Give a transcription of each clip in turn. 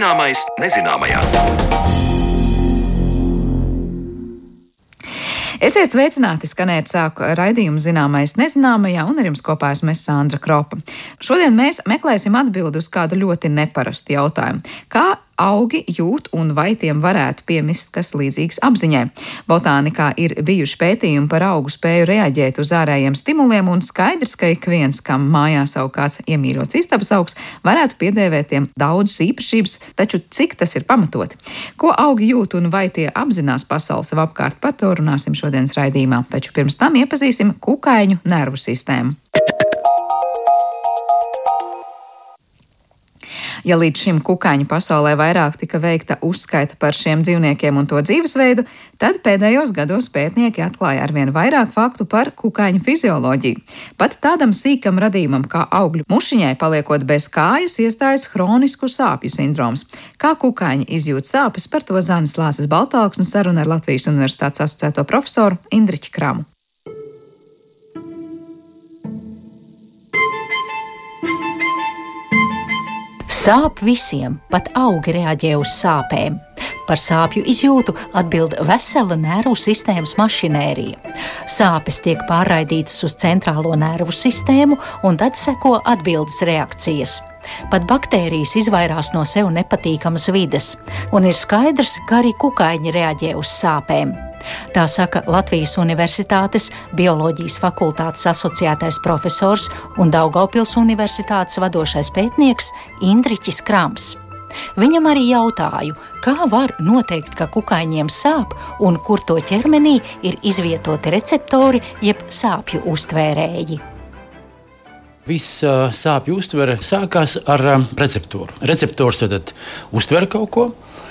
Zināmais nezināmajā. Esiet sveicināti, skanēt sāku raidījumu zināmais nezināmajā, un ar jums kopā esmu Sandra Kropa. Šodien mēs meklēsim atbildi uz kādu ļoti neparastu jautājumu. Kā augi jūt un vai tiem varētu piemist kas līdzīgs apziņai. Botānikā ir bijuši pētījumi par augu spēju reaģēt uz ārējiem stimuliem, un skaidrs, ka ik viens, kam mājās savu kāds iemīļots istabas augs, varētu piedēvēt tiem daudzas īpašības, taču cik tas ir pamatoti? Ko augi jūt un vai tie apzinās pasauli sev apkārt, par to runāsim šodienas raidījumā, taču pirms tam iepazīsim kukaiņu nervu sistēmu. Ja līdz šim kukaiņu pasaulē vairāk tika veikta uzskaita par šiem dzīvniekiem un to dzīvesveidu, tad pēdējos gados pētnieki atklāja arvien vairāk faktu par kukaiņu fizioloģiju. Pat tādam sīkam radījumam kā augļu mušiņai paliekot bez kājas, iestājas hronisku sāpju sindroms. Kā kukaiņi izjūt sāpes, par to Zānis Lāsas Baltāksnes saruna ar Latvijas Universitātes asociēto profesoru Indriķu Kramu. Sāp visiem, pat augi reaģē uz sāpēm. Par sāpju izjūtu atbild vesela nervu sistēmas mašinērija. Sāpes tiek pārraidītas uz centrālo nervu sistēmu, un tad seko atbildes reakcijas. Pat baktērijas izvairās no sev nepatīkamas vides, un ir skaidrs, ka arī kukaiņi reaģē uz sāpēm. Tā saka Latvijas Universitātes bioloģijas fakultātes asociētais profesors un Daugaupils Universitātes vadošais pētnieks Indriķis Krams. Viņam arī jautāju, kā var noteikt, ka kukaiņiem sāp un kur to ķermenī ir izvietoti receptori jeb sāpju uztvērēji. Viss sāpju uztvere sākās ar receptoru. Receptors tad uztver kaut ko,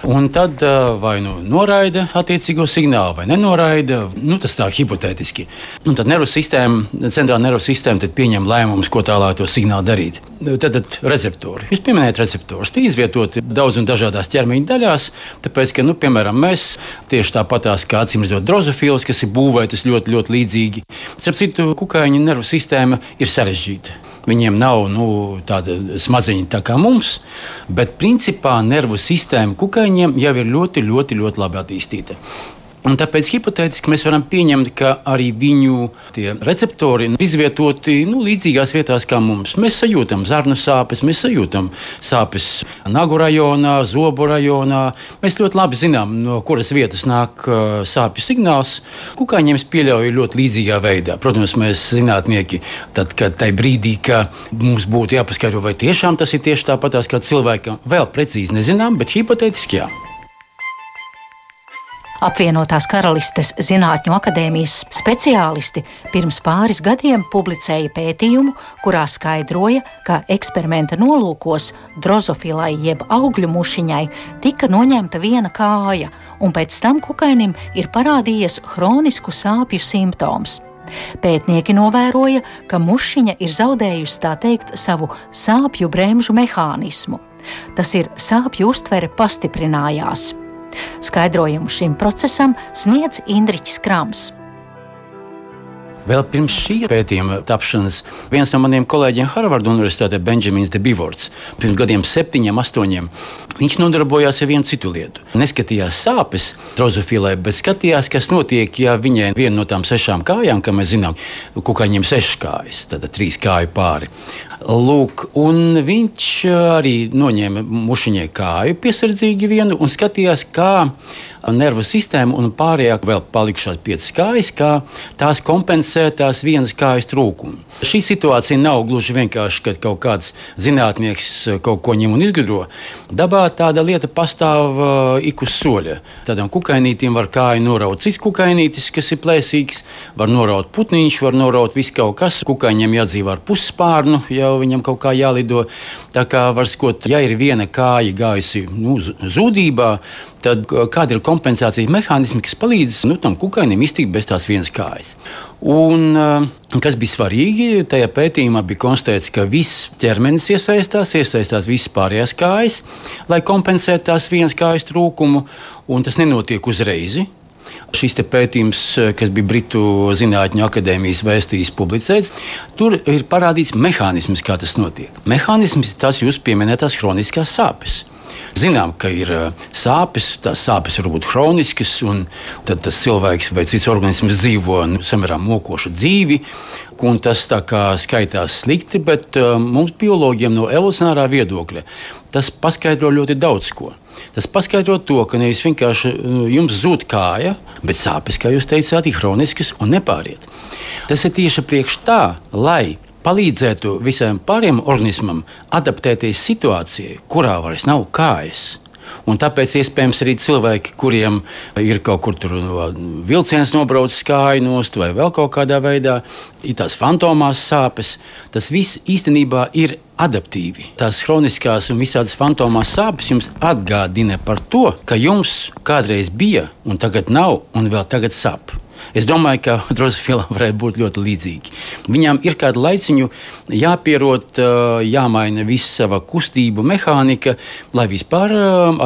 Un tad vai nu noraida attiecīgo signālu, vai nenoraida. Nu, tas tā hipotētiski. Un tad nervu sistēma, centrālā nervu sistēma pieņem lēmumus, ko tālāk to signālu darīt. Tad, tad receptori. Jūs pieminējat receptorus. Tie izvietoti daudz un dažādās ķermeņa daļās. Tāpēc, ka, nu, piemēram, mēs tieši tāpatās kā acīm redzot drozofils, kas ir būvētas ļoti, ļoti līdzīgi. Starp citu, kukaiņu nervu sistēma ir sarežģīta. Viņiem nav nu, tāda smadziņa tā kā mums, bet principā nervu sistēma kukaiņiem jau ir ļoti, ļoti, ļoti labi attīstīta. Un tāpēc hipotētiski mēs varam pieņemt, ka arī viņu receptori ir izvietoti nu, līdzīgās vietās kā mums. Mēs sajūtam zarnu sāpes, mēs sajūtam sāpes nagu rajonā, zobu rajonā. Mēs ļoti labi zinām, no kuras vietas nāk uh, sāpju signāls. Kukaiņiem es pieļauju ļoti līdzīgā veidā. Protams, mēs zinātnieki, tad, kad tajā brīdī, kad mums būtu jāpaskaidro, vai tiešām tas ir tieši tāpatās kā cilvēkam, vēl precīzi nezinām, bet hipotētiski jā. Apvienotās Karalistes Zinātņu akadēmijas speciālisti pirms pāris gadiem publicēja pētījumu, kurā skaidroja, ka eksperimenta nolūkos drozofilai jeb augļu mušiņai tika noņemta viena kāja, un pēc tam kukainim ir parādījies hronisku sāpju simptoms. Pētnieki novēroja, ka mušiņa ir zaudējusi tā teikt savu sāpju bremžu mehānismu. Tas ir sāpju uztvere pastiprinājās. Skaidrojumu šim procesam sniedz Indriķis Krams. Vēl pirms šī pētījuma tapšanas viens no maniem kolēģiem Harvarda Universitātē, Benjamins Debivorts, pirms gadiem, septiņiem, astoņiem, viņš nodarbojās ar vienu citu lietu. Neskatījās sāpes drozofilē, bet skatījās, kas notiek, ja viņai viena no tām sešām kājām, kā mēs zinām, kukaiņiem sešas kājas, tad trīs kāju pāri. Lūk, un viņš arī noņēma mušiņai kāju piesardzīgi vienu un skatījās, kā nervu sistēma un pārējā vēl palikušās piecas kājas, kā tās kompensē tās vienas kājas trūkumu. Šī situācija nav gluži vienkārši, kad kaut kāds zinātnieks kaut ko ņem un izgudro. Dabā tāda lieta pastāv uh, ik uz soļa. Tādam kukainītim var kāju noraut cits kukainītis, kas ir plēsīgs, var noraut putniņš, var noraut visu kaut kas. Kukaiņiem jādzīvo ar pusspārnu. Ja jau viņam kaut kā jālido. Tā kā var skot, ja ir viena kāja gājusi nu, zudībā, tad kāda ir kompensācijas mehānismi, kas palīdz nu, tam kukainim iztikt bez tās vienas kājas. Un, kas bija svarīgi, tajā pētījumā bija konstatēts, ka viss ķermenis iesaistās, iesaistās visas pārējās kājas, lai kompensētu tās vienas kājas trūkumu, un tas nenotiek uzreiz. Šis pētījums, eh, kas bija Britu Zinātņu akadēmijas vēstījis publicēts, tur ir parādīts mehānisms, kā tas notiek. Mehānisms ir tas jūs pieminētās chroniskās sāpes. Zinām, ka ir sāpes, tās sāpes var būt chroniskas, un tad tas cilvēks vai cits organisms dzīvo nu, samērā mokošu dzīvi. Tas tā kā skaitās slikti, bet mums, biologiem, no evolūcionārā viedokļa, tas paskaidro ļoti daudz ko. Tas paskaidro to, ka nevis vienkārši jums zūd kāja, bet sāpes, kā jūs teicāt, ir chroniskas un nepāriet. Tas ir tieši priekš tā, lai palīdzētu visam pārējiem organismam adaptēties situācijai, kurā vairs nav kājas. Un tāpēc iespējams arī cilvēki, kuriem ir kaut kur tur vilciens nobraucis kāju nost vai vēl kaut kādā veidā, ir tās fantomās sāpes, tas viss īstenībā ir adaptīvi. Tās chroniskās un visādas fantomās sāpes jums atgādina par to, ka jums kādreiz bija un tagad nav un vēl tagad sāp. Es domāju, ka drozofilam varētu būt ļoti līdzīgi. Viņām ir kāda laiciņu jāpierod, jāmaina visa sava kustību mehānika, lai vispār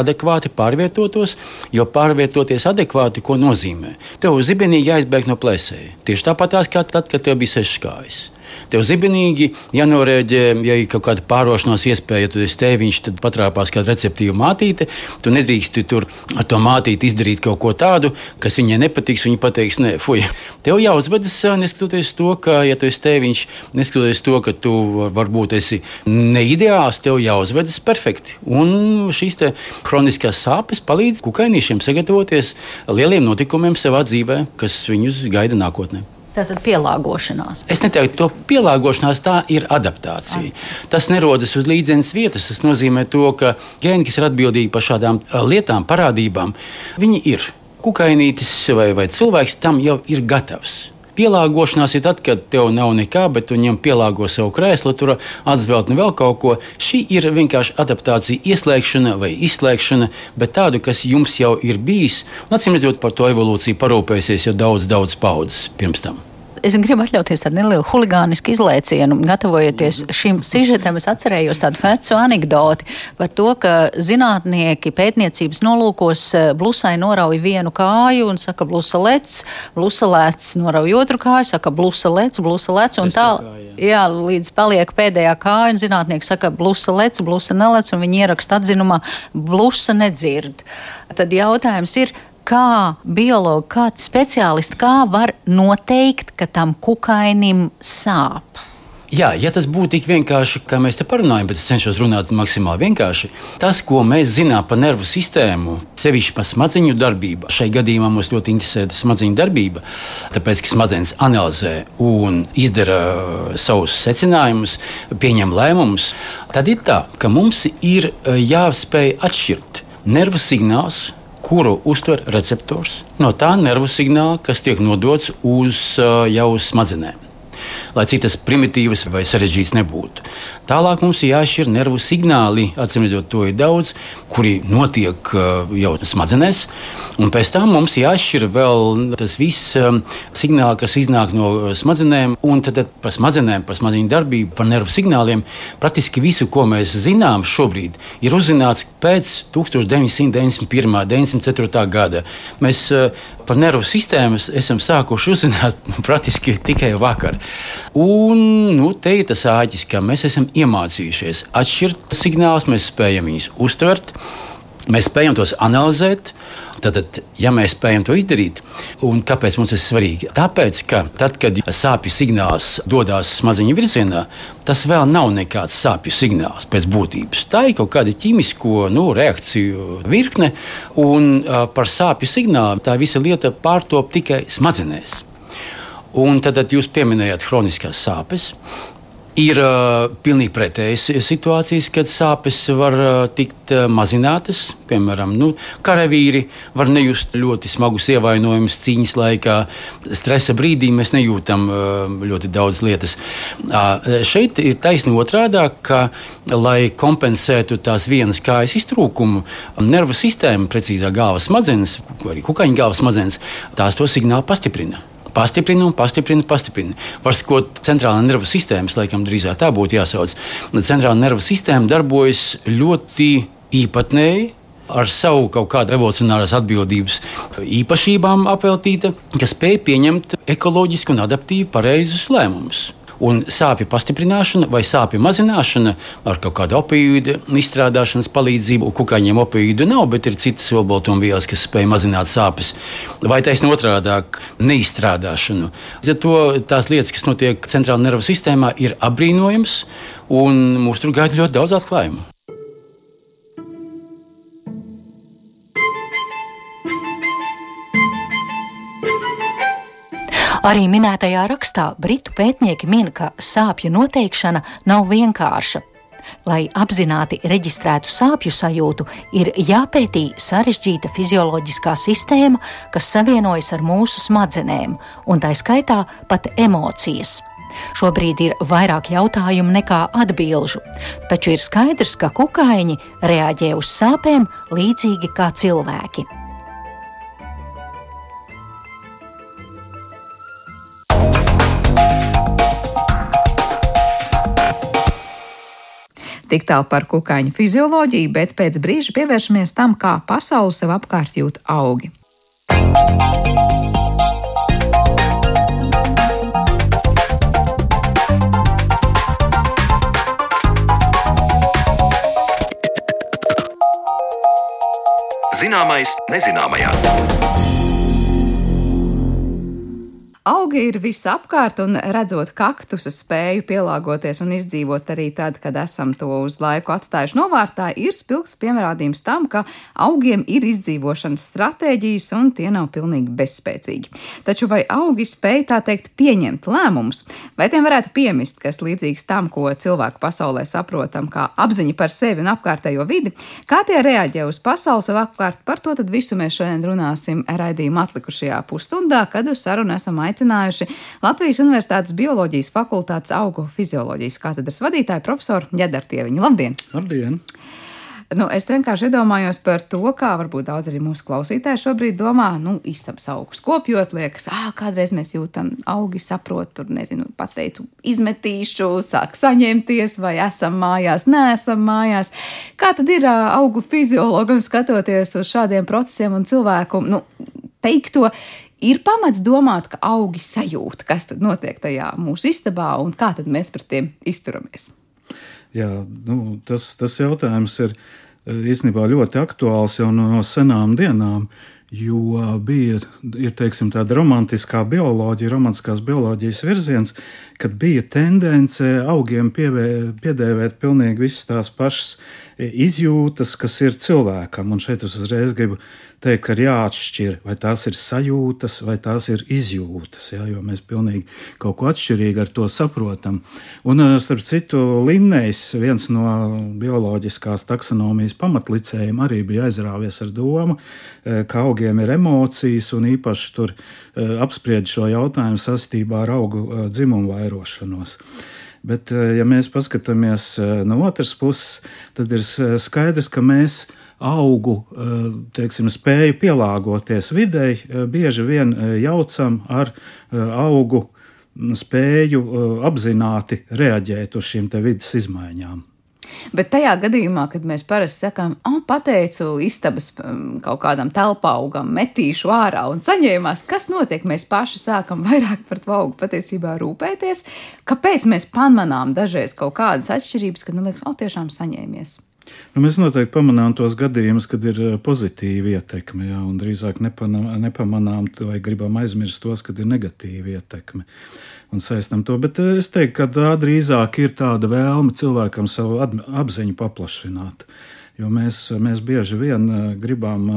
adekvāti pārvietotos. Jo pārvietoties adekvāti, ko nozīmē? Tev zibenīgi jāizbēg no plēsēja. Tieši tāpat kā tad, kad tev bija sešas kājas. Tev zibenīgi jānorēģē, ja ir kaut kāda pārošanās iespēja, ja tu esi tēviņš, tad patrāpās kāda receptīva mātīte. Tu nedrīkst tur ar to mātīti izdarīt kaut ko tādu, kas viņai nepatiks. Viņa pateiks, nē, fuj. Tev jāuzvedas neskatoties to, ka, ja tu esi tēviņš, neskatoties to, ka tu varbūt esi neideāls, tev jāuzvedas perfekti. Un šīs kroniskās sāpes palīdz kukainīšiem sagatavoties lieliem notikumiem savā dzīvē, kas viņus gaida nākotnē. Tātad pielāgošanās. Es neteiktu, to pielāgošanās, tā ir adaptācija. Ai. Tas nerodas uz līdzenas vietas. Tas nozīmē, to, ka gēni, kas ir atbildīgi par šādām lietām, parādībām, viņi ir. Kukainītis vai, vai cilvēks tam jau ir gatavs. Pielāgošanās ir tad, kad tev nav nekā, bet tu ņem pielāgo savu krēslu, tur atzveltni vēl kaut ko. Šī ir vienkārši adaptācija, ieslēgšana vai izslēgšana, bet tādu, kas jums jau ir bijis. Un acīm redzot, par to evolūciju parūpēsies jau daudz, daudz paudzes pirms tam es gribu atļauties tādu nelielu huligānisku izlaicienu. Gatavojoties šim sižetam, es atcerējos tādu vecu anekdoti par to, ka zinātnieki pētniecības nolūkos eh, blusai norauj vienu kāju un saka, blusa lec, blusa lec, norauj otru kāju, saka, blusa lec, blusa lec, un tā, jā, līdz paliek pēdējā kāja, un zinātnieki saka, blusa lec, blusa nelec, un viņi ieraksta atzinumā, blusa nedzird. Tad jautājums ir, kā biologi, kā speciālisti, kā var noteikt, ka tam kukainim sāp? Jā, ja tas būtu tik vienkārši, kā mēs te parunājam, bet es cenšos runāt maksimāli vienkārši. Tas, ko mēs zinām par nervu sistēmu, sevišķi par smadzeņu darbību, šai gadījumā mums ļoti interesē smadzeņu darbība, tāpēc, ka smadzenes analizē un izdara uh, savus secinājumus, pieņem lēmumus, tad ir tā, ka mums ir uh, jāspēj atšķirt nervu signālus kuru uztver receptors. No tā nervu signāla, kas tiek nodots uz jau smadzenēm lai cik tas primitīvs vai sarežģīts nebūtu. Tālāk mums ir jāšķir nervu signāli, atcīmredzot, to ir daudz, kuri notiek uh, jau smadzenēs, un pēc tam mums jāšķir vēl tas viss um, signāli, kas iznāk no uh, smadzenēm, un tad par smadzenēm, par smadzeņu darbību, par nervu signāliem. Praktiski visu, ko mēs zinām šobrīd, ir uzzināts pēc 1991. un 1994. gada. Mēs uh, par nervu sistēmu esam sākuši uzzināt praktiski tikai vakar. Un nu, te ir tas āķis, ka mēs esam iemācījušies atšķirt signālus, mēs spējam viņus uztvert, mēs spējam tos analizēt. Tad, ja mēs spējam to izdarīt, un kāpēc mums tas ir svarīgi? Tāpēc, ka tad, kad sāpju signāls dodas smadzeņu virzienā, tas vēl nav nekāds sāpju signāls pēc būtības. Tā ir kaut kāda ķīmisko nu, reakciju virkne, un uh, par sāpju signālu tā visa lieta pārtop tikai smadzenēs. Un tad, tad jūs pieminējāt chroniskās sāpes. Ir uh, pilnīgi pretējas situācijas, kad sāpes var uh, tikt uh, mazinātas. Piemēram, nu, karavīri var nejust ļoti smagus ievainojumus cīņas laikā. Stresa brīdī mēs nejūtam uh, ļoti daudz lietas. Uh, šeit ir taisnība otrādi, ka, lai kompensētu tās vienas kājas iztrūkumu, nervu sistēma, precīzāk galvas smadzenes, arī kukaiņa galvas smadzenes, tās to signālu pastiprina pastiprina un pastiprina, pastiprina. Var skot centrālā nervu sistēmas, laikam drīzāk tā būtu jāsauc. Centrālā nervu sistēma darbojas ļoti īpatnēji ar savu kaut kādu revolucionārās atbildības īpašībām apveltīta, kas spēj pieņemt ekoloģiski un adaptīvi pareizus lēmumus. Un sāpju pastiprināšana vai sāpju mazināšana ar kaut kādu opioīdu izstrādāšanas palīdzību, kukaiņiem opioīdu nav, bet ir citas olbaltumvielas, kas spēj mazināt sāpes. Vai taisnība otrādi - neizstrādāšanu. Līdz ar to tās lietas, kas notiek centrālajā nervu sistēmā, ir apbrīnojamas, un mūs tur gaida ļoti daudz atklājumu. Arī minētajā rakstā britu pētnieki min, ka sāpju noteikšana nav vienkārša. Lai apzināti reģistrētu sāpju sajūtu, ir jāpētī sarežģīta fizioloģiskā sistēma, kas savienojas ar mūsu smadzenēm, un tā skaitā pat emocijas. Šobrīd ir vairāk jautājumu nekā atbilžu, taču ir skaidrs, ka kukaiņi reaģē uz sāpēm līdzīgi kā cilvēki. Tik tālu par kukaiņu fizioloģiju, bet pēc brīža pievēršamies tam, kā pasauli sev apkārt jūt augi. Zināmais nezināmajā. Augi ir visapkārt, un redzot kaktusa spēju pielāgoties un izdzīvot arī tad, kad esam to uz laiku atstājuši novārtā, ir spilgts pierādījums tam, ka augiem ir izdzīvošanas stratēģijas, un tie nav pilnīgi bezspēcīgi. Taču vai augi spēj tā teikt pieņemt lēmumus, vai tiem varētu piemist, kas līdzīgs tam, ko cilvēku pasaulē saprotam, kā apziņa par sevi un apkārtējo vidi, kā tie reaģē uz pasauli sev apkārt, par to visu mēs šodien runāsim raidījuma atlikušajā pusstundā, kad uz sarunu esam aicināti aicinājuši Latvijas Universitātes bioloģijas fakultātes augu fizioloģijas katedras vadītāju profesoru Ģedartieviņu. Labdien! Labdien! Nu, es vienkārši iedomājos par to, kā varbūt daudz arī mūsu klausītāji šobrīd domā, nu, istabas augus kopjot, liekas, ah, kādreiz mēs jūtam augi, saprot, tur, nezinu, pateicu, izmetīšu, sāk saņemties, vai esam mājās, neesam mājās. Kā tad ir augu fiziologam skatoties uz šādiem procesiem un cilvēku, nu, teikto, ir pamats domāt, ka augi sajūt, kas tad notiek tajā mūsu istabā un kā tad mēs pret tiem izturamies. Jā, nu, tas, tas jautājums ir eh, īstenībā ļoti aktuāls jau no, no senām dienām. Jo bija ir, teiksim, tāda romantiskā bioloģija, romantiskās bioloģijas virziens, kad bija tendence augiem pievē, piedēvēt pilnīgi visas tās pašas izjūtas, kas ir cilvēkam. Un šeit es uzreiz gribu teikt, ka ir jāatšķir, vai tās ir sajūtas, vai tās ir izjūtas. Ja, jo mēs pilnīgi kaut ko atšķirīgi ar to saprotam. Un, eh, starp citu, Linnējs, viens no bioloģiskās taksonomijas pamatlicējiem, arī bija aizrāvies ar domu, eh, ka augiem ir emocijas un īpaši tur eh, apspried šo jautājumu saistībā ar augu dzimumu vairošanos. Bet, ja mēs paskatāmies no otras puses, tad ir skaidrs, ka mēs augu eh, teiksim, spēju pielāgoties videi, eh, bieži vien eh, jaucam ar augu spēju apzināti reaģēt uz šīm vidas izmaiņām. Bet tajā gadījumā, kad mēs parasti sakām, oh, pateicu istabas mm, kaut kādam telpaugam, metīšu ārā un saņēmās, kas notiek, mēs paši sākam vairāk par to augu patiesībā rūpēties. Kāpēc mēs pamanām dažreiz kaut kādas atšķirības, kad, nu, liekas, oh, tiešām saņēmies? Nu, mēs noteikti pamanām tos gadījumus, kad ir eh, pozitīva ietekme, jā, un drīzāk nepanam, nepamanām vai gribam aizmirst tos, kad ir negatīva ietekme. Un saistām to, bet eh, es teiktu, ka tā drīzāk ir tāda vēlme cilvēkam savu apziņu paplašināt. Jo mēs, mēs bieži vien eh, gribam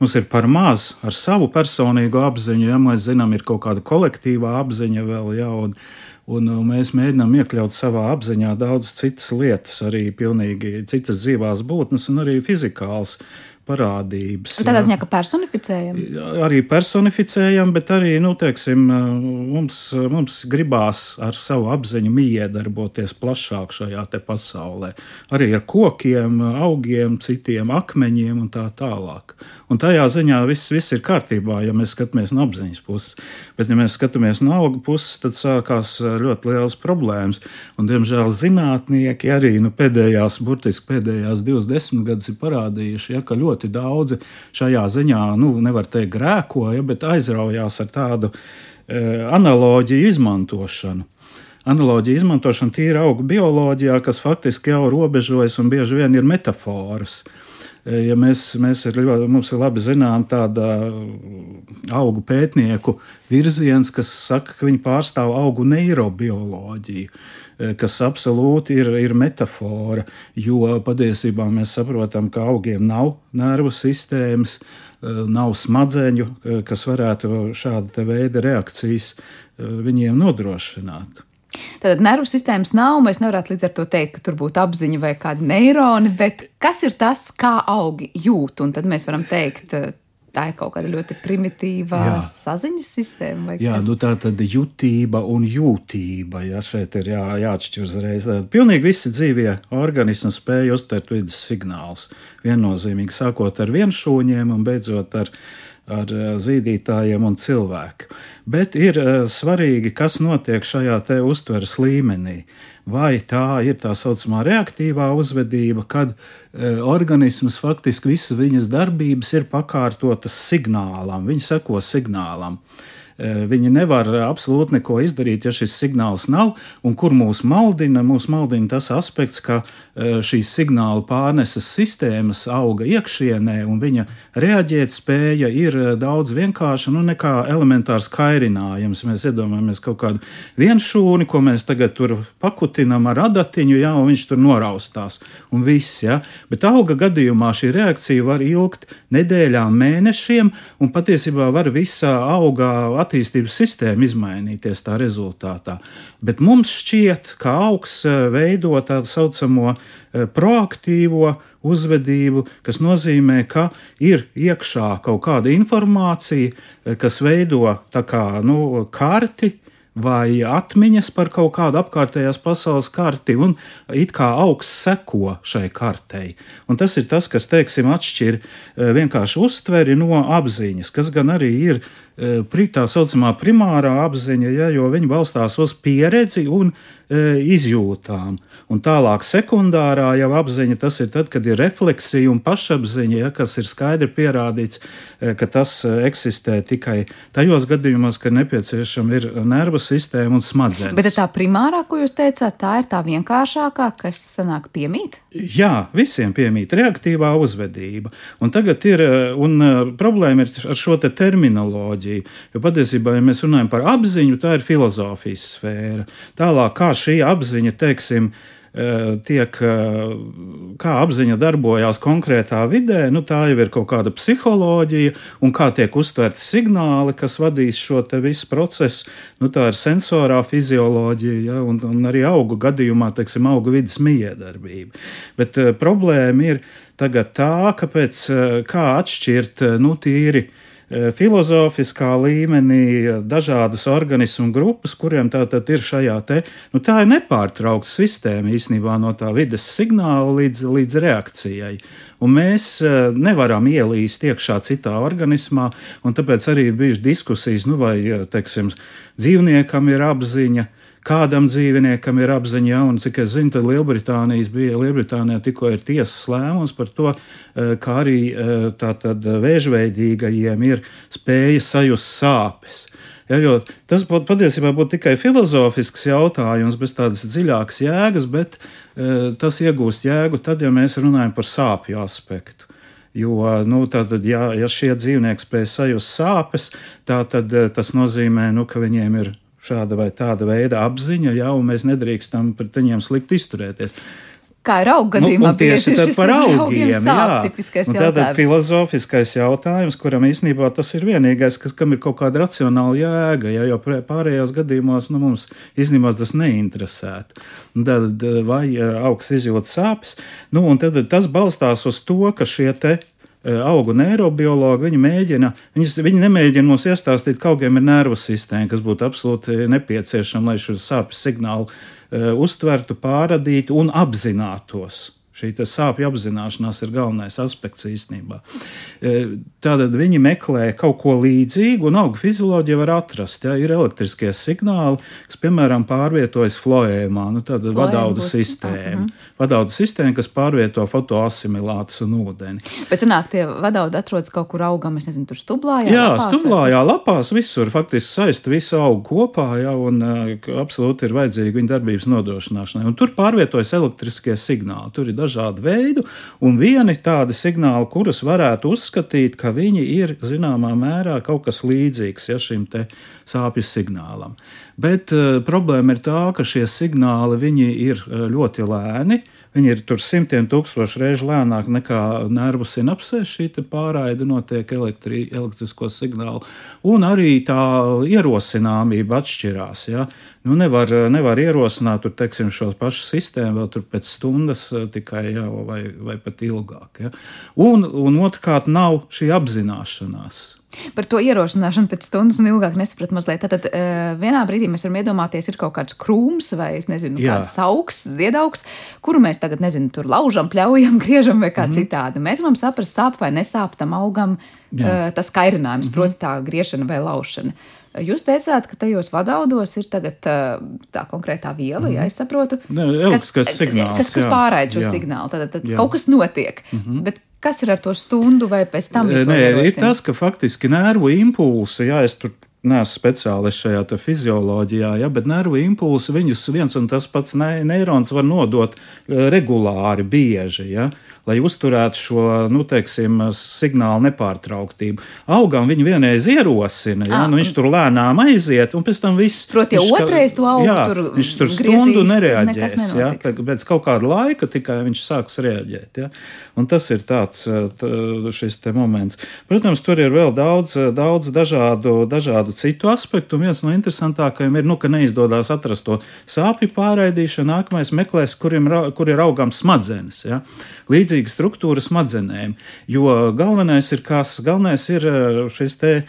mums ir par maz ar savu personīgo apziņu, ja mēs zinām, ir kaut kāda kolektīvā apziņa vēl jauna. Un uh, mēs mēģinām iekļaut savā apziņā daudz citas lietas, arī pilnīgi citas dzīvās būtnes un arī fizikāls parādības. Tādā ziņā, ka personificējam. Arī personificējam, bet arī, nu, teiksim, mums, mums gribās ar savu apziņu miedarboties plašāk šajā te pasaulē. Arī ar kokiem, augiem, citiem akmeņiem un tā tālāk. Un tajā ziņā viss, viss ir kārtībā, ja mēs skatāmies no apziņas puses. Bet, ja mēs skatāmies no auga puses, tad sākās ļoti liels problēmas. Un, diemžēl zinātnieki arī nu, pēdējās, burtiski pēdējās divas desmitgades ir parādījuši, ja, ka ļoti daudzi šajā ziņā, nu, nevar teikt, grēkoja, bet aizraujās ar tādu e, analoģiju izmantošanu. analoģija izmantošana tīra auga bioloģijā, kas faktiski jau robežojas un bieži vien ir metafāras. Ja mēs, mēs ir, mums ir labi zinām tāda augu pētnieku virziens, kas saka, ka viņi pārstāv augu neirobioloģiju. Kas absolūti ir, ir metāfora, jo patiesībā mēs saprotam, ka augiem nav nervu sistēmas, nav smadzeņu, kas varētu šāda veida reakcijas viņiem nodrošināt. Tātad nervu sistēmas nav, mēs nevaram līdz ar to teikt, ka tur būtu apziņa vai kādi neironi, bet kas ir tas, kā augi jūt? Un tad mēs varam teikt, tā ir kaut kāda ļoti primitīva jā. saziņas sistēma. Jā, kas? nu tā tad jutība un jūtība. Jā, šeit ir jā, jāatšķir uzreiz. Pilnīgi visi dzīvie organismi spēj uztvert vidas signālus. Viennozīmīgi sākot ar vienšūņiem un beidzot ar ar eh, zīdītājiem un cilvēku. Bet ir eh, svarīgi, kas notiek šajā te uztveres līmenī. Vai tā ir tā saucamā reaktīvā uzvedība, kad e, organisms faktiski visas viņas darbības ir pakārtotas signālam, viņi seko signālam. E, viņi nevar absolūti neko izdarīt, ja šis signāls nav. Un kur mūs maldina? Mūs maldina tas aspekts, ka eh, šīs signāla pārneses sistēmas auga iekšienē, un viņa reaģēt spēja ir eh, daudz vienkārša nu, nekā elementārs kairinājums. Mēs iedomājamies kaut kādu vienšūni, ko mēs tagad tur pakutinām ar adatiņu, jā, un viņš tur noraustās. Un viss, jā. Bet auga gadījumā šī reakcija var ilgt nedēļām, mēnešiem, un patiesībā var visā augā attīstības sistēma izmainīties tā rezultātā. Bet mums šķiet, ka augs eh, veido tādu saucamo eh, proaktīvo uzvedību, kas nozīmē, ka ir iekšā kaut kāda informācija, eh, kas veido tā kā nu, karti vai atmiņas par kaut kādu apkārtējās pasaules karti, un it kā augsts seko šai kartei. Un tas ir tas, kas, teiksim, atšķir vienkārši uztveri no apziņas, kas gan arī ir tā saucamā primārā apziņa, ja, jo viņi balstās uz pieredzi un izjūtām. Un tālāk sekundārā jau apziņa tas ir tad, kad ir refleksija un pašapziņa, ja, kas ir skaidri pierādīts, e, ka tas eksistē tikai tajos gadījumos, kad nepieciešama ir nervu sistēma un smadzenes. Bet tā primārā, ko jūs teicāt, tā ir tā vienkāršākā, kas sanāk piemīt? Jā, visiem piemīt reaktīvā uzvedība. Un tagad ir, un problēma ir ar šo te terminoloģiju. Jo patiesībā, ja mēs runājam par apziņu, tā ir filozofijas sfēra. Tālāk, kā šī apziņa, teiksim, eh, tiek, eh, kā apziņa darbojās konkrētā vidē, nu, tā jau ir kaut kāda psiholoģija, un kā tiek uztverti signāli, kas vadīs šo visu procesu. Nu, tā ir sensorā fizioloģija, ja, un, un arī augu gadījumā, teiksim, augu vidas miedarbība. Bet uh, problēma ir tagad tā, kāpēc, kā atšķirt, nu, tīri uh, E, filozofiskā līmenī dažādas organismu grupas, kuriem tā tad ir šajā te, nu tā ir nepārtraukta sistēma īstenībā no tā vides signāla līdz, līdz reakcijai. Un mēs e, nevaram ielīst iekšā citā organismā, un tāpēc arī bijušas diskusijas, nu vai, teiksim, dzīvniekam ir apziņa, kādam dzīvniekam ir apziņa, ja, un cik es zinu, tad Lielbritānijas bija, Lielbritānijā tikko ir tiesas lēmums par to, eh, kā arī eh, tātad vēžveidīgajiem ir spēja sajust sāpes. Ja, tas būtu patiesībā būtu tikai filozofisks jautājums, bez tādas dziļākas jēgas, bet e, tas iegūst jēgu tad, ja mēs runājam par sāpju aspektu. Jo, nu, tātad, ja, ja šie dzīvnieki spēj sajust sāpes, tad tas nozīmē, nu, ka viņiem ir šāda vai tāda veida apziņa, ja, un mēs nedrīkstam pret viņiem slikti izturēties. Kā ir auga gadījumā, nu, tieši tā par augiem. Jā, tātad filozofiskais jautājums, kuram īstenībā tas ir vienīgais, kas, kam ir kaut kāda racionāla jēga, ja, jo pārējos gadījumos nu, mums īstenībā tas neinteresētu. Tad vai augs izjūt sāpes, nu, un tad tas balstās uz to, ka šie te Eh, augu neirobiologi, viņi mēģina, viņas, viņi nemēģina mums iestāstīt, ka augiem ir nervu sistēma, kas būtu absolūti nepieciešama, lai šo sāpju signālu uh, uztvertu, pārādītu un apzinātos. Šī sāpju apzināšanās ir galvenais aspekts īstenībā. E, tātad viņi meklē kaut ko līdzīgu, un auga fizioloģija var atrast. Ja, ir elektriskie signāli, kas, piemēram, pārvietojas floēmā, nu, tāda vadaudu sistēma. Uh. -huh. Vadaudu sistēma, kas pārvieto fotoasimilātus un ūdeni. Bet, zināk, tie vadaudi atrodas kaut kur augam, es nezinu, tur stublājā. Jā, lapās, stublājā, vai? lapās, visur faktiski saista visu augu kopā, ja, un uh, absolūti ir vajadzīga viņa darbības nodrošināšanai. Un tur pārvietojas elektriskie signāli. Tur ir dažādu veidu, un vieni tādi signāli, kurus varētu uzskatīt, ka viņi ir zināmā mērā kaut kas līdzīgs ja, šim sāpju signālam. Bet uh, problēma ir tā, ka šie signāli ir uh, ļoti lēni. Viņi ir tur simtiem tūkstošu reižu lēnāk nekā nervu sinapsēs. Šī pārraide notiek elektri, elektrisko signālu, un arī tā ierosināmība atšķirās. Ja? Nu, nevar, nevar ierosināt tur, teiksim, šo pašu sistēmu vēl pēc stundas eh, tikai ja, vai, vai pat ilgāk. Ja? Un, un otrkārt, nav šī apzināšanās. Par to ierosināšanu pēc stundas un ilgāk nesapratu mazliet. Tad, uh, vienā brīdī mēs varam iedomāties, ir kaut kāds krūms vai, es nezinu, Jā. kāds augs, ziedaugs, kuru mēs tagad, nezinu, tur laužam, pļaujam, griežam vai kā mm -hmm. citādi. Mēs varam saprast, sāp vai nesāp tam augam Jā. uh, tas kairinājums, mm -hmm. proti tā griešana vai laušana. Jūs teicāt, ka tajos vadaudos ir tagad tā konkrētā viela, mm -hmm. ja es saprotu, kas, signāls, kas, kas pārraida šo jā. signālu. Tad, tad jā. kaut kas notiek. Mm -hmm. Bet Kas ir ar to stundu vai pēc tam? Nē, ir tas, ka faktiski nervu impulsi, ja es tur neesmu speciālists šajā fizioloģijā, ja, bet nervu impulsi viņus viens un tas pats ne, neirons var nodot regulāri, bieži. Ja lai uzturētu šo nu, teiksim, signālu nepārtrauktību. Augam viņa vienreiz ierosina, ja, nu, viņš tur lēnām aiziet, un pēc tam viss. Proti, jau otrais to augu jā, tur viņš tur stundu nereaģēs. Ja, pēc kaut kāda laika tikai viņš sāks reaģēt. Ja. Un tas ir tāds tā, šis moments. Protams, tur ir vēl daudz, daudz dažādu, dažādu citu aspektu, un viens no interesantākajiem ir, nu, ka neizdodas atrast to sāpju pārraidīšanu, nākamais meklēs, kuriem, kur ir augam smadzenes. Ja. Līdz līdzīga struktūra smadzenēm. Jo galvenais ir kas? Galvenais ir eh, šis te eh,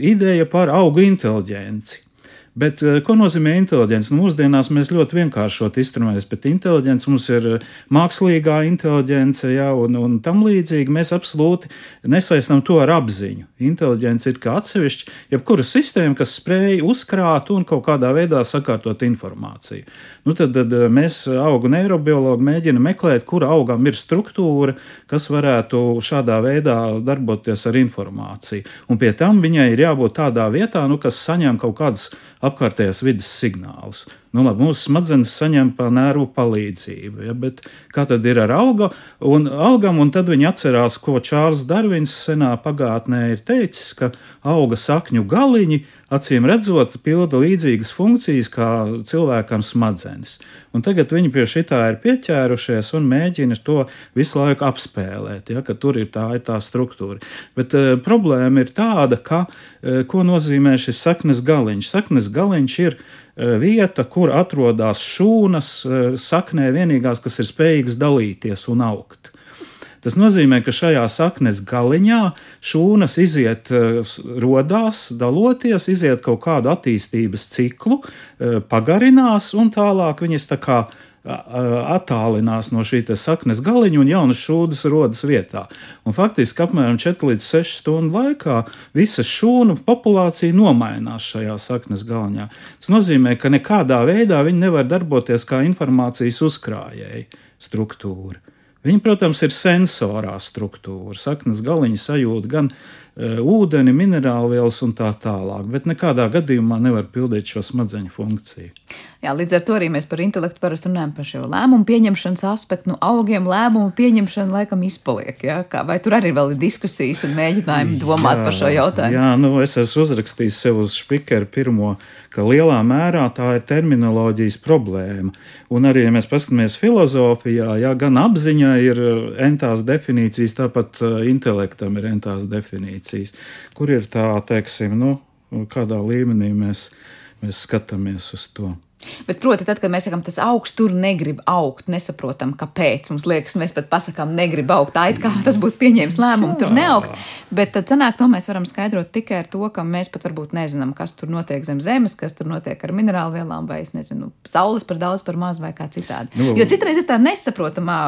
ideja par augu inteliģenci. Bet eh, ko nozīmē inteliģence? Nu, mūsdienās mēs ļoti vienkāršot izturējamies, bet inteliģence mums ir eh, mākslīgā inteligence, ja, un, un tam līdzīgi mēs absolūti nesaistām to ar apziņu. Inteliģence ir kā atsevišķa, jebkura sistēma, kas spēj uzkrāt un kaut kādā veidā sakārtot informāciju. Nu, tad, tad eh, mēs, augu neirobiologi, mēģinam meklēt, kura augam ir struktūra, kas varētu šādā veidā darboties ar informāciju. Un pie tam viņai ir jābūt tādā vietā, nu, kas saņem kaut kādas apkārtējās vidas signālus. Nu, labi, mūsu smadzenes saņem pa nervu palīdzību, ja, bet kā tad ir ar auga un augam, un tad viņi atcerās, ko Čārls Darvins senā pagātnē ir teicis, ka auga sakņu galiņi acīm redzot, pilda līdzīgas funkcijas kā cilvēkam smadzenes. Un tagad viņi pie šitā ir pieķērušies un mēģina to visu laiku apspēlēt, ja, ka tur ir tā, ir tā struktūra. Bet uh, problēma ir tāda, ka, uh, ko nozīmē šis saknes galiņš. Saknes galiņš ir uh, vieta, kur atrodas šūnas uh, saknē vienīgās, kas ir spējīgas dalīties un augt. Tas nozīmē, ka šajā saknes galiņā šūnas iziet, eh, rodās, daloties, iziet kaut kādu attīstības ciklu, eh, pagarinās un tālāk viņas tā kā attālinās no šī saknes galiņa un jaunas šūdas rodas vietā. Un faktiski apmēram 4 līdz 6 stundu laikā visa šūnu populācija nomainās šajā saknes galiņā. Tas nozīmē, ka nekādā veidā viņi nevar darboties kā informācijas uzkrājēji struktūra. Viņi, protams, ir sensorā struktūra. Saknes galiņa sajūt gan ūdeni, minerālvielas un tā tālāk, bet nekādā gadījumā nevar pildīt šo smadzeņu funkciju. Jā, līdz ar to arī mēs par intelektu parasti runājam par šo lēmumu pieņemšanas aspektu. Nu, augiem lēmumu pieņemšana laikam izpaliek. Ja? Kā, vai tur arī vēl ir diskusijas un mēģinājumi domāt jā, par šo jautājumu? Jā, nu, es esmu uzrakstījis sev uz špikeru pirmo, ka lielā mērā tā ir terminoloģijas problēma. Un arī, ja mēs paskatāmies filozofijā, jā, gan apziņā ir entās definīcijas, tāpat uh, intelektam ir entās definīcijas, kur ir tā, teiksim, nu, kādā līmenī mēs, mēs skatāmies uz to. Bet, proti, tad, kad mēs sakām, tas augsts tur negrib augt, nesaprotam, kāpēc. Mums liekas, mēs pat pasakām, negrib augt. Tā it kā tas būtu pieņēmis lēmumu, tur neaugt. Bet tad sanāk, to mēs varam skaidrot tikai ar to, ka mēs pat varbūt nezinām, kas tur notiek zem zemes, kas tur notiek ar minerālu vielām, vai es nezinu, saules par daudz, par maz vai kā citādi. Nu, jo citreiz ir tā nesaprotamā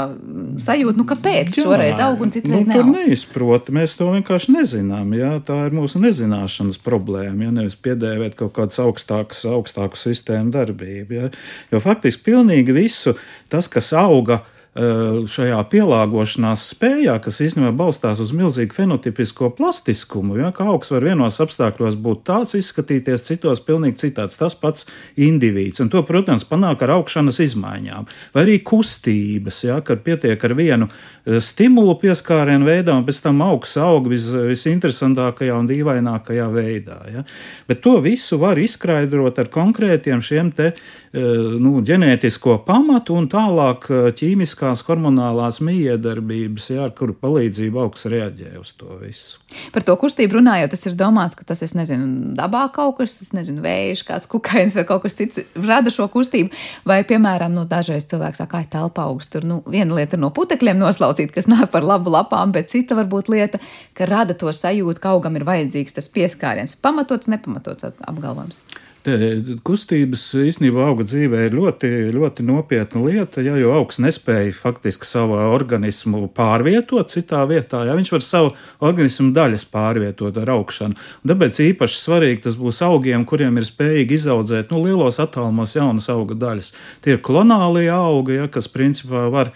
sajūta, nu kāpēc jā, šoreiz aug un citreiz nu, neaug. Neizprot, mēs to vienkārši nezinām. Jā, tā ir mūsu nezināšanas problēma. Ja nevis piedēvēt kaut kādas augstākas, augstāku sistēmu darbību. Ja? Jo faktiski pilnīgi visu tas, kas auga šajā pielāgošanās spējā, kas īstenībā balstās uz milzīgu fenotipisko plastiskumu. Ja, kā augs var vienos apstākļos būt tāds, izskatīties citos pilnīgi citāds. Tas pats indivīds. Un to, protams, panāk ar augšanas izmaiņām. Vai arī kustības, ja, kad pietiek ar vienu eh, stimulu pieskārienu veidā, un pēc tam augs aug vis, visinteresantākajā un dīvainākajā veidā. Ja. Bet to visu var izskaidrot ar konkrētiem šiem te, eh, nu, ģenētisko pamatu un tālāk ķīmiskā ķīmiskās hormonālās miedarbības, jā, ar kuru palīdzību augsts reaģē uz to visu. Par to kustību runājot, tas ir domāts, ka tas, es nezinu, dabā kaut kas, es nezinu, vējš, kāds kukains vai kaut kas cits rada šo kustību. Vai, piemēram, nu, dažreiz cilvēks saka, ka telpa augsts tur, nu, viena lieta ir no putekļiem noslaucīt, kas nāk par labu lapām, bet cita varbūt lieta, ka rada to sajūtu, ka augam ir vajadzīgs tas pieskāriens. Pamatots, nepamatots apgalvojums. Kustības īstenībā auga dzīvē ir ļoti, ļoti nopietna lieta, ja, jo augs nespēja faktiski savu organismu pārvietot citā vietā. Ja, viņš var savu organismu daļas pārvietot ar augšanu. Un tāpēc īpaši svarīgi tas būs augiem, kuriem ir spējīgi izaudzēt nu, lielos attālumos jaunas auga daļas. Tie ir klonālie augi, ja, kas principā var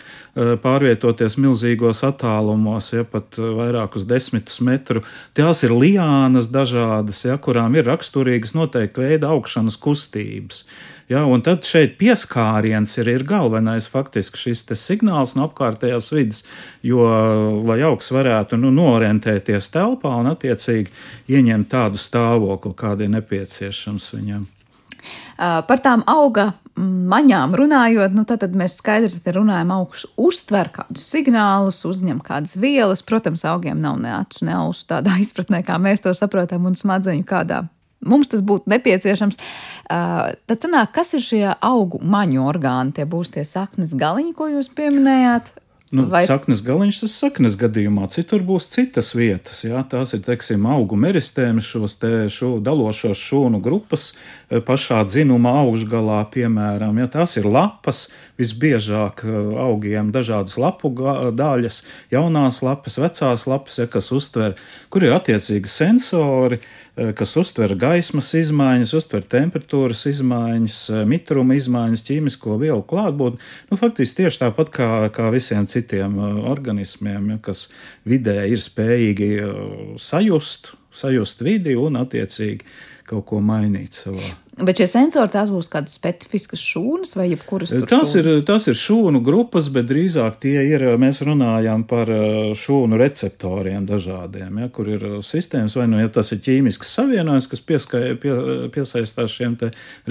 pārvietoties milzīgos attālumos, ja pat uh, vairākus desmitus metru. Tās ir liānas dažādas, ja, kurām ir raksturīgas noteikti veida augšanas kustības. Ja, un tad šeit pieskāriens ir, ir galvenais faktiski šis signāls no apkārtējās vidas, jo, lai augs varētu nu, norentēties telpā un attiecīgi ieņemt tādu stāvokli, kāda ir nepieciešams viņam. Par tām auga maņām runājot, nu, tad mēs skaidri runājam, augs uztver kādus signālus, uzņem kādas vielas. Protams, augiem nav ne acu, ne ausu tādā izpratnē, kā mēs to saprotam, un smadzeņu kādā mums tas būtu nepieciešams. Tad, sanāk, kas ir šie augu maņu orgāni? Tie būs tie saknes galiņi, ko jūs pieminējāt. Nu, Vai... Saknes galiņš tas saknes gadījumā, citur būs citas vietas. Jā, tās ir, teiksim, augu meristēmi, šos te šo dalošos šūnu grupas e, pašā dzinuma augšgalā, piemēram. Jā, tās ir lapas, visbiežāk e, augiem dažādas lapu daļas, jaunās lapas, vecās lapas, ja, kas uztver, kur ir attiecīgi sensori, e, kas uztver gaismas izmaiņas, uztver temperatūras izmaiņas, mitruma izmaiņas, ķīmisko vielu klātbūtni. Nu, faktiski tieši tāpat kā, kā visiem citiem uh, organismiem, ja, kas vidē ir spējīgi sajust, sajust vidi un attiecīgi kaut ko mainīt savā Bet šie sensori tās būs kādas specifiskas šūnas vai jebkuras? Tas ir, tas ir šūnu grupas, bet drīzāk tie ir, mēs runājam par uh, šūnu receptoriem dažādiem, ja, kur ir uh, sistēmas, vai nu, ja tas ir ķīmisks savienojums, kas pieskai, pie, piesaistās šiem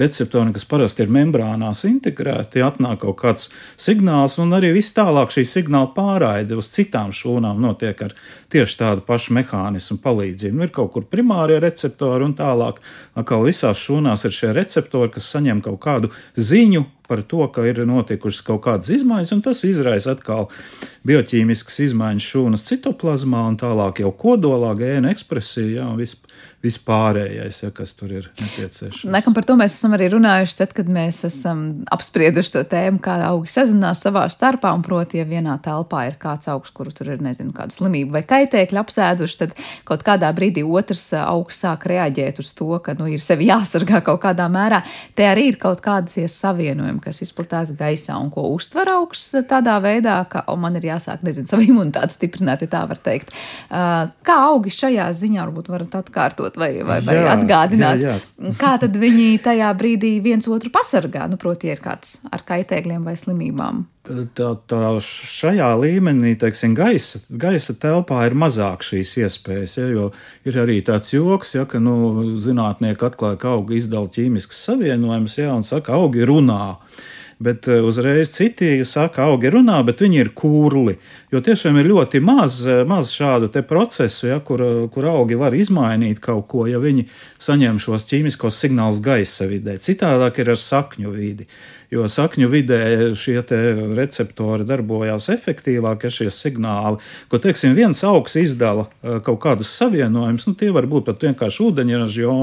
receptoriem, kas parasti ir membrānās integrēti, atnāk kaut kāds signāls, un arī viss tālāk šī signāla pārraide uz citām šūnām notiek ar tieši tādu pašu mehānismu palīdzību. Nu, ir kaut kur primārie receptori un tālāk, atkal visās šūnās ir šie receptori, kas saņem kaut kādu ziņu par to, ka ir notikušas kaut kādas izmaiņas, un tas izraisa atkal bioķīmiskas izmaiņas šūnas citoplazmā un tālāk jau kodolā, gēna ekspresijā un vispār vispārējais, ja, kas tur ir nepieciešams. Nekam par to mēs esam arī runājuši, tad, kad mēs esam apsprieduši to tēmu, kā augi sazinās savā starpā, un proti, ja vienā telpā ir kāds augs, kuru tur ir, nezinu, kāda slimība vai kaitēkļa apsēduši, tad kaut kādā brīdī otrs augs sāk reaģēt uz to, ka, nu, ir sevi jāsargā kaut kādā mērā. Te arī ir kaut kādi tie savienojumi, kas izplatās gaisā un ko uztver augs tādā veidā, ka, man ir jāsāk, nezinu, savu imunitāti stiprināt, ja tā var teikt. Kā augi šajā ziņā varbūt varat atkārtot? Atkārtot vai, vai, vai jā, atgādināt, jā, jā. kā tad viņi tajā brīdī viens otru pasargā. Nu, proti, ir kāds ar kaitēkļiem vai slimībām. Tā, tā šajā līmenī, teiksim, gaisa, gaisa telpā ir mazāk šīs iespējas, ja, jo ir arī tāds joks, ja, ka nu, zinātnieki atklāja, ka augi izdala ķīmiskas savienojumus, ja, un saka, augi runā. bet uzreiz citi saka, augi runā, bet viņi ir kurli. Jo tiešām ir ļoti maz, maz šādu procesu, ja, kur, kur augi var izmainīt kaut ko, ja viņi saņem šos ķīmiskos signālus gaisa vidē. Citādāk ir ar sakņu vidi jo sakņu vidē šie receptori darbojās efektīvāk, ja šie signāli, ko, teiksim, viens augs izdala eh, kaut kādus savienojumus, nu, tie var būt pat vienkārši ūdeņraža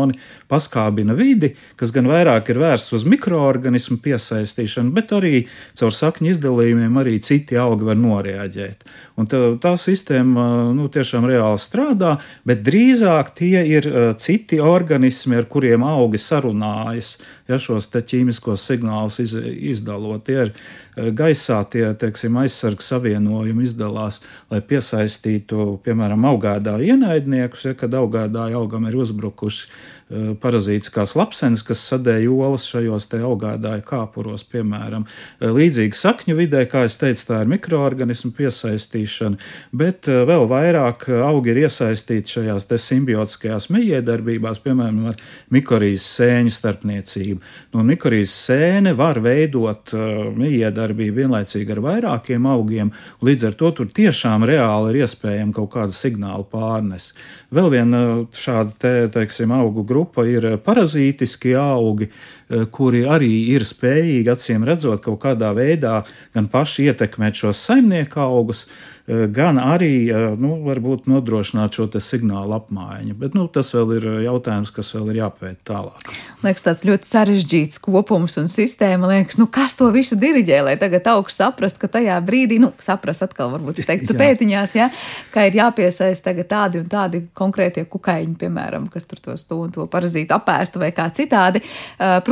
paskābina vidi, kas gan vairāk ir vērsts uz mikroorganismu piesaistīšanu, bet arī caur sakņu izdalījumiem arī citi augi var noreaģēt. Un tā, tā sistēma nu, tiešām reāli strādā, bet drīzāk tie ir eh, citi organismi, ar kuriem augi sarunājas, ja šos ķīmiskos signālus iz, izdalot. Tie ir gaisā tie teiksim, aizsargs savienojumi izdalās, lai piesaistītu, piemēram, augādā ienaidniekus, ja, kad augādāja augam ir uzbrukuši Eh, parazītiskās lapsenes, kas sadēja olas šajos te augādāju kāpuros, piemēram. Eh, līdzīgi sakņu vidē, kā es teicu, tā ir mikroorganismu piesaistīšana, bet eh, vēl vairāk augi ir iesaistīti šajās te simbiotiskajās mijiedarbībās, piemēram, ar mikorīzes sēņu starpniecību. Nu, mikorīzes sēne var veidot mijiedarbību vienlaicīgi ar vairākiem augiem, līdz ar to tur tiešām reāli ir iespējama kaut kāda signāla pārnes. Vēl viena šāda, te, teiksim, augu grupa ir parazītiski augi, eh, kuri arī ir spējīgi, acīm redzot, kaut kādā veidā gan paši ietekmēt šos saimnieku augus, Eh, gan arī eh, nu, varbūt nodrošināt šo signālu apmaiņu. Bet nu, tas vēl ir eh, jautājums, kas vēl ir jāpēta tālāk. Liekas, tāds ļoti sarežģīts kopums un sistēma. Liekas, nu, kas to visu diriģē, lai tagad augsts saprast, ka tajā brīdī, nu, saprast atkal, varbūt teikt, pētiņās, ja, ka ir jāpiesaist tagad tādi un tādi konkrētie kukaiņi, piemēram, kas tur tos to un to parazītu apēstu vai kā citādi.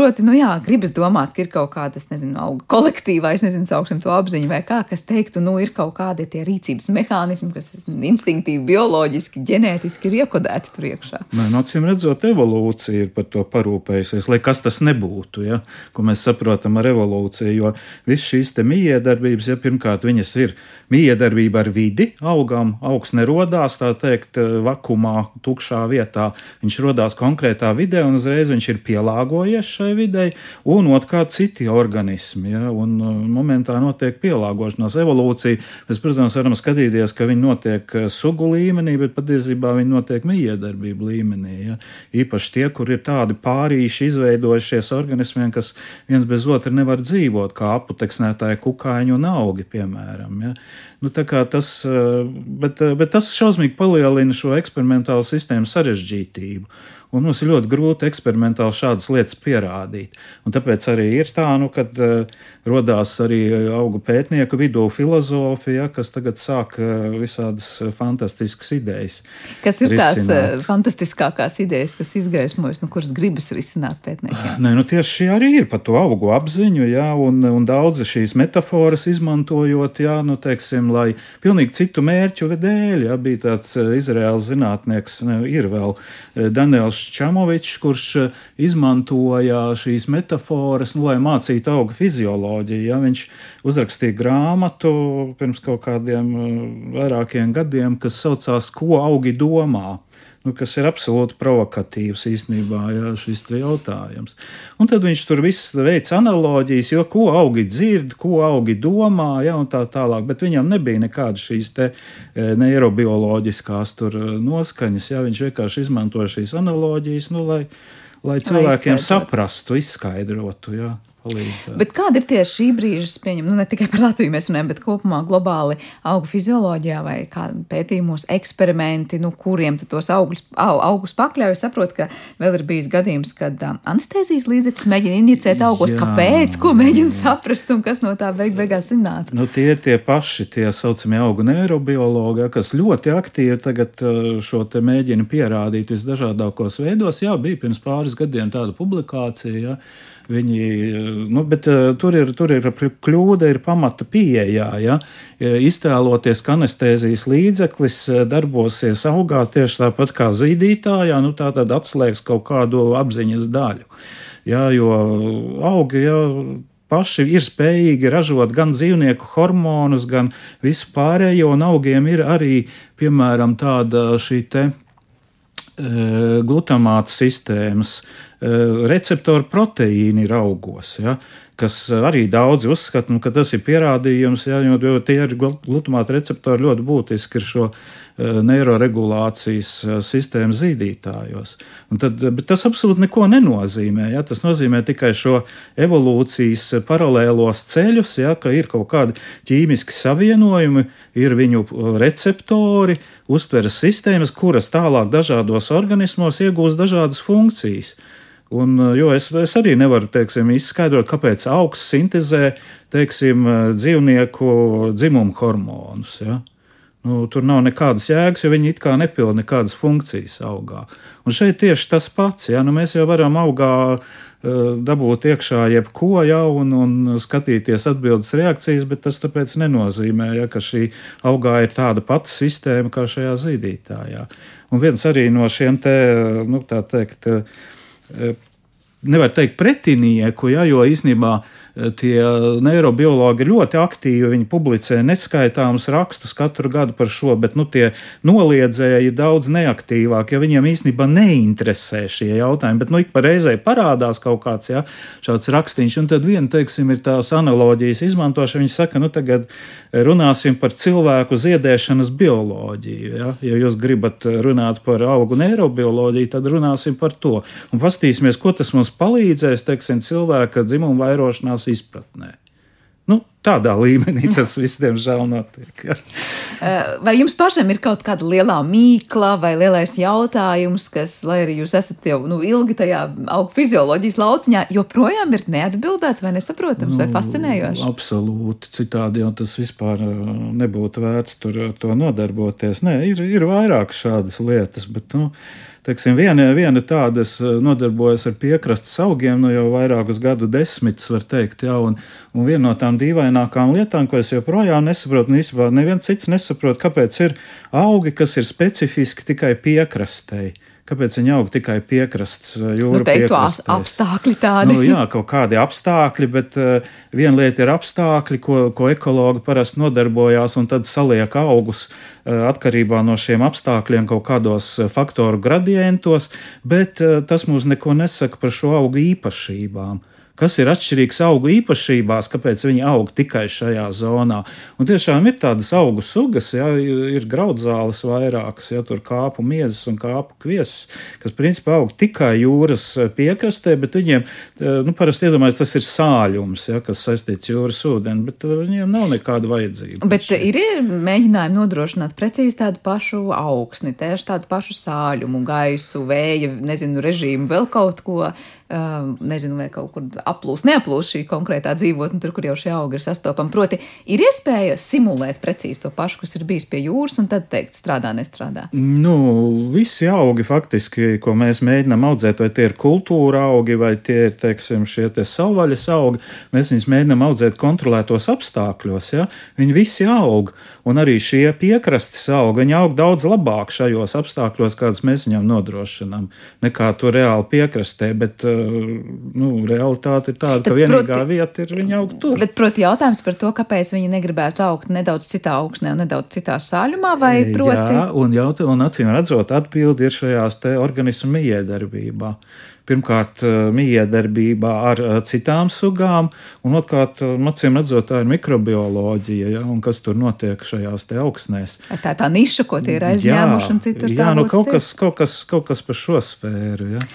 Proti, nu jā, gribas domāt, ka ir kaut kāda, nezinu, auga kolektīvā, es nezinu, sauksim to apziņu vai kā, kas teiktu, nu, ir kaut kādi tie rīcības mehānismi, kas instinktīvi, bioloģiski, ģenētiski ir iekodēti tur iekšā. Nē, no acīm redzot, evolūcija ir par to parūpējusies, lai kas tas nebūtu, ja, ko mēs saprotam ar evolūciju. Jo viss šīs mijiedarbības, ja pirmkārt viņas ir mijiedarbība ar vidi, augam, augs nerodās tā teikt vakumā, tukšā vietā. Viņš rodās konkrētā vidē un uzreiz viņš ir pielāgojies šai videi, un otrkārt citi organismi. Ja, un momentā notiek pielāgošanās evolūcija. Mēs, protams, varam skatīties, ka viņi notiek eh, sugu līmenī, bet patiesībā viņi notiek mijiedarbību līmenī. Ja? Īpaši tie, kur ir tādi pārīši izveidojušies organismiem, kas viens bez otra nevar dzīvot, kā aputeksnētāji kukaiņi un augi, piemēram. Ja? Nu, tas, eh, bet, bet tas šausmīgi palielina šo eksperimentālu sistēmu sarežģītību. Un mums ir ļoti grūti eksperimentāli šādas lietas pierādīt. Un tāpēc arī ir tā, nu, kad uh, rodās arī augu pētnieku vidū filozofija, kas tagad sāk uh, visādas fantastiskas idejas. Kas ir risināt. tās fantastiskākās idejas, kas izgaismojas, nu, kuras gribas risināt pētniekiem? Nē, nu, tieši šī arī ir par to augu apziņu, jā, un, un daudzi šīs metaforas izmantojot, jā, nu, teiksim, lai pilnīgi citu mērķu dēļ, jā, bija tāds Izraels zinātnieks, ne, ir vēl Daniels Čamovičs, kurš eh, izmantoja šīs metaforas, nu, lai mācītu auga fizioloģiju. Ja? Viņš uzrakstīja grāmatu pirms kaut kādiem eh, vairākiem gadiem, kas saucās Ko augi domā nu, kas ir absolūti provokatīvs īstenībā jā, šis jautājums. Un tad viņš tur viss veids analoģijas, jo ko augi dzird, ko augi domā, jā, un tā tālāk, bet viņam nebija nekādas šīs te e, neirobioloģiskās e, noskaņas, jā, viņš vienkārši izmantoja šīs analoģijas, nu, lai, lai cilvēkiem lai saprastu, izskaidrotu, jā palīdzēt. Bet kāda ir tieši šī brīža, pieņem, nu ne tikai par Latviju mēs runājam, bet kopumā globāli augu fizioloģijā vai pētījumos eksperimenti, nu, kuriem tos augļus, au, augus pakļauj. Es saprotu, ka vēl ir bijis gadījums, kad um, anestezijas līdzekļus mēģina injicēt augos. Jā. Kāpēc? Ko mēģina saprast un kas no tā beig beigās iznāca? Nu, tie ir tie paši, tie saucamie augu neirobiologi, kas ļoti aktīvi tagad uh, šo te mēģina pierādīt visdažādākos veidos. Jā, bija pirms pāris gadiem tāda publikācija. Jā Viņi, nu, bet uh, tur ir, tur ir kļūda, ir pamata pieejā. Ja? Iztēloties, ka anestezijas līdzeklis eh, darbosies augā tieši tāpat kā zīdītājā, nu, tā tad atslēgs kaut kādu apziņas daļu. Ja, jo augi ja, paši ir spējīgi ražot gan dzīvnieku hormonus, gan visu pārējo, un augiem ir arī, piemēram, tāda šī te glutamāta sistēmas receptori proteīni ir augos. Ja? kas arī daudzi uzskata, nu, ka tas ir pierādījums, ja, jo tie ir glutamāta receptori ļoti būtiski ir šo eh, neiroregulācijas eh, sistēmu zīdītājos. Un tad, bet tas absolūti neko nenozīmē. Ja? Tas nozīmē tikai šo evolūcijas paralēlos ceļus, ja? ka ir kaut kādi ķīmiski savienojumi, ir viņu receptori, uztveres sistēmas, kuras tālāk dažādos organismos iegūst dažādas funkcijas. Un, eh, jo es, es arī nevaru teiksim, izskaidrot, kāpēc augsts sintēzē teiksim, eh, dzīvnieku dzimumu hormonus. Ja? Nu, tur nav nekādas jēgas, jo viņi it kā nepilda nekādas funkcijas augā. Un šeit tieši tas pats, ja nu, mēs jau varam augā uh, dabūt iekšā jebko jau un, un skatīties atbildes reakcijas, bet tas tāpēc nenozīmē, ja, ka šī augā ir tāda pati sistēma kā šajā zīdītājā. Un viens arī no šiem te, nu, tā teikt, uh, nevar teikt pretinieku, ja, jo īstenībā tie neirobiologi ir ļoti aktīvi. Viņi publicē neskaitāmus rakstus katru gadu par šo, bet nu, tie noliedzēji ir daudz neaktīvāki, ja viņiem īstenībā neinteresē šie jautājumi. Bet nu, ik pa reizē parādās kaut kāds ja, šāds rakstīns, un tad viena, teiksim, ir tās analoģijas izmantošana. Viņi saka, nu tagad runāsim par cilvēku ziedēšanas bioloģiju. Ja, ja jūs gribat runāt par augu neirobioloģiju, tad runāsim par to. Un pastīsimies, ko tas mums palīdzēs, teiksim, cilvēka dzimuma vairošanās savas izpratnē. Nu, tādā līmenī tas viss, diemžēl, notiek. Ja. Eh, vai jums pašam ir kaut kāda lielā mīkla vai lielais jautājums, kas, lai arī jūs esat jau nu, ilgi tajā augu fizioloģijas lauciņā, joprojām ir neatbildēts vai nesaprotams nu, vai fascinējoši? Absolūti. Citādi jau tas vispār eh, nebūtu vērts tur to nodarboties. Nē, ir, ir vairāk šādas lietas, bet, nu, Teiksim, viena, viena tāda nodarbojas ar piekrastes augiem nu jau vairākus gadu desmitus, var teikt, jā, un, un viena no tām dīvainākām lietām, ko es joprojām nesaprotu, un īstenībā neviens cits nesaprot, kāpēc ir augi, kas ir specifiski tikai piekrastei. Kāpēc viņi aug tikai piekrastes uh, jūras nu, piekrastēs? Apstākļi tādi. Nu, jā, kaut kādi apstākļi, bet uh, viena lieta ir apstākļi, ko, ko ekologi parasti nodarbojās, un tad saliek augus uh, atkarībā no šiem apstākļiem kaut kādos faktoru gradientos, bet uh, tas mums neko nesaka par šo augu īpašībām kas ir atšķirīgs augu īpašībās, kāpēc viņi aug tikai šajā zonā. Un tiešām ir tādas augu sugas, ja, ir graudzāles vairākas, ja tur kāpu miezas un kāpu kviesis, kas principā aug tikai jūras piekrastē, bet viņiem, nu, parasti iedomājas, tas ir sāļums, ja, kas saistīts jūras ūdeni, bet viņiem nav nekāda vajadzība. Bet ir mēģinājumi nodrošināt precīzi tādu pašu augsni, tieši tādu pašu sāļumu, gaisu, vēja, nezinu, režīmu, vēl kaut ko nezinu, vai kaut kur aplūst, neaplūst šī konkrētā dzīvotne, tur, kur jau šie augi ir sastopami. Proti, ir iespēja simulēt precīzi to pašu, kas ir bijis pie jūras, un tad teikt, strādā, nestrādā. Nu, visi augi, faktiski, ko mēs mēģinām audzēt, vai tie ir kultūra augi, vai tie ir, teiksim, šie te savvaļas augi, mēs viņus mēģinām audzēt kontrolētos apstākļos. Ja? Viņi visi aug, un arī šie piekrastes augi, viņi aug daudz labāk šajos apstākļos, kādas mēs viņam nodrošinām, nekā to reāli piekrastē. Bet, uh, nu, realitāte ir tāda, ka vienīgā proti, vieta ir viņa augt tur. Bet, proti, jautājums par to, kāpēc viņi negribētu augt nedaudz citā augsnē un nedaudz citā sāļumā, vai proti? Jā, un, jaut, un acīm redzot, atbildi ir šajās te organismu iedarbībā pirmkārt, miedarbībā ar citām sugām, un otrkārt, acīm redzot, tā ir mikrobioloģija, ja, un kas tur notiek šajās te augsnēs. Tā ir tā niša, ko tie ir aizņēmuši, jā, un citur tā. Jā, nu kaut kas, kaut, kas, kaut kas par šo sfēru. Ja.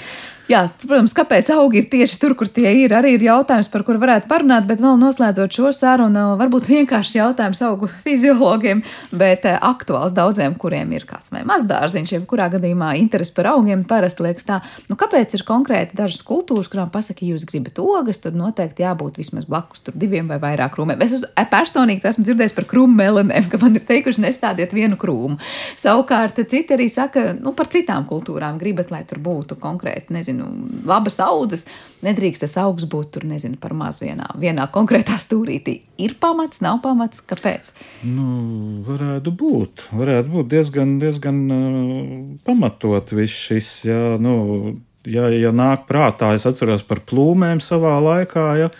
Jā, protams, kāpēc augi ir tieši tur, kur tie ir, arī ir jautājums, par kuru varētu parunāt, bet vēl noslēdzot šo sarunu, varbūt vienkārši jautājums augu fiziologiem, bet eh, aktuāls daudziem, kuriem ir kāds vai mazdārziņš, jebkurā gadījumā interesi par augiem parasti liekas tā, nu kāpēc ir konkrēti dažas kultūras, kurām pasaka, ja jūs gribat ogas, tad noteikti jābūt vismaz blakus tur diviem vai vairāk krūmiem. Es eh, personīgi esmu dzirdējis par krūmu melanēm, ka man ir teikuši nestādiet vienu krūmu. Savukārt citi arī saka, nu par citām kultūrām gribat, lai tur būtu konkrēti, nezinu, nezinu, labas audzes, nedrīkst tas augs būt tur, nezinu, par maz vienā, vienā konkrētā stūrītī. Ir pamats, nav pamats, kāpēc? Nu, varētu būt, varētu būt diezgan, diezgan uh, pamatot viss šis, jā, nu, ja, ja nāk prātā, es atceros par plūmēm savā laikā, ja,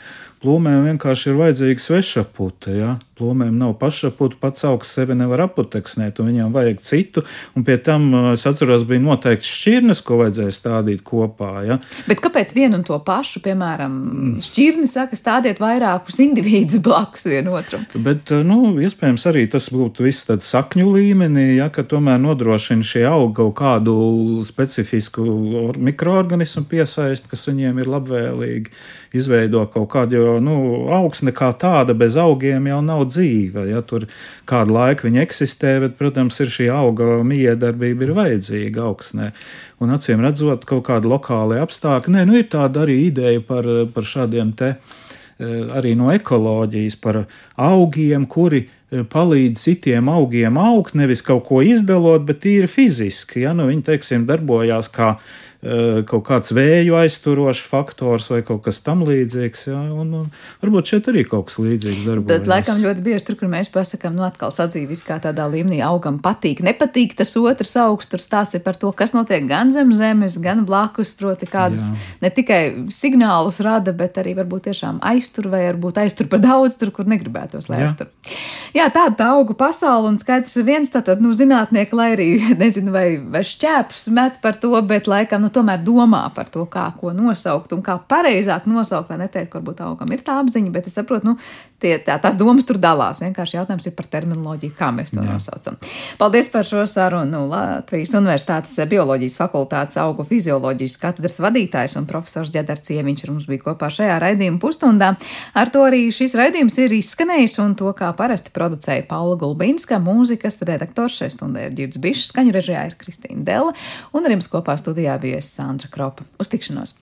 plūmēm vienkārši ir vajadzīga sveša pute, ja, plomēm nav pašapūta, pats augs sevi nevar aputeksnēt, un viņam vajag citu. Un pie tam, es atceros, bija noteikts šķirnes, ko vajadzēja stādīt kopā. Ja? Bet kāpēc vienu un to pašu, piemēram, šķirni saka, stādiet vairākus individus blakus vienotram? Bet, nu, iespējams, arī tas būtu viss tad sakņu līmenī, ja, ka tomēr nodrošina šie augi kaut kādu specifisku mikroorganismu piesaist, kas viņiem ir labvēlīgi, izveido kaut kādu, jo, nu, augsne kā tāda bez augiem jau nav dzīve. Ja tur kādu laiku viņi eksistē, bet, protams, ir šī auga miedarbība ir vajadzīga augsnē. Un acīm redzot, kaut kādi lokāli apstākļi, nē, nu ir tāda arī ideja par, par šādiem te eh, arī no ekoloģijas, par augiem, kuri eh, palīdz citiem augiem augt, nevis kaut ko izdalot, bet tīri fiziski. Ja? Nu, viņi, teiksim, darbojās kā Eh, kaut kāds vēju aizturošs faktors vai kaut kas tam līdzīgs. Jā, un, un varbūt šeit arī kaut kas līdzīgs darbojas. Tad, laikam, ļoti bieži tur, kur mēs pasakām, nu, atkal sadzīvis kā tādā līmenī augam patīk, nepatīk tas otrs augsts, tur stāsti par to, kas notiek gan zem zemes, gan blakus, proti kādus jā. ne tikai signālus rada, bet arī varbūt tiešām aiztur vai varbūt aiztur par daudz tur, kur negribētos, lai aiztur. Jā, tāda tā augu pasaule un skaidrs viens, tātad, nu, zinātnieki, lai arī, nezinu, vai, vai šķēpus met par to, bet laikam, nu, nu, tomēr domā par to, kā ko nosaukt un kā pareizāk nosaukt, lai neteiktu, ka varbūt augam ir tā apziņa, bet es saprotu, nu, tie, tā, tās domas tur dalās. Vienkārši jautājums ir par terminoloģiju, kā mēs to Jā. nosaucam. Paldies par šo sarunu. Latvijas Universitātes bioloģijas fakultātes augu fizioloģijas katedras vadītājs un profesors Džedars Cieviņš ar mums bija kopā šajā raidījuma pusstundā. Ar to arī šis raidījums ir izskanējis un to, kā parasti producēja Paula Gulbinska, mūzikas redaktors šai stundai ir Girds Bišs, skaņu režijā ir Kristīna Dela un ar jums kopā studijā bija Sandra Kropa. Uz tikšanos!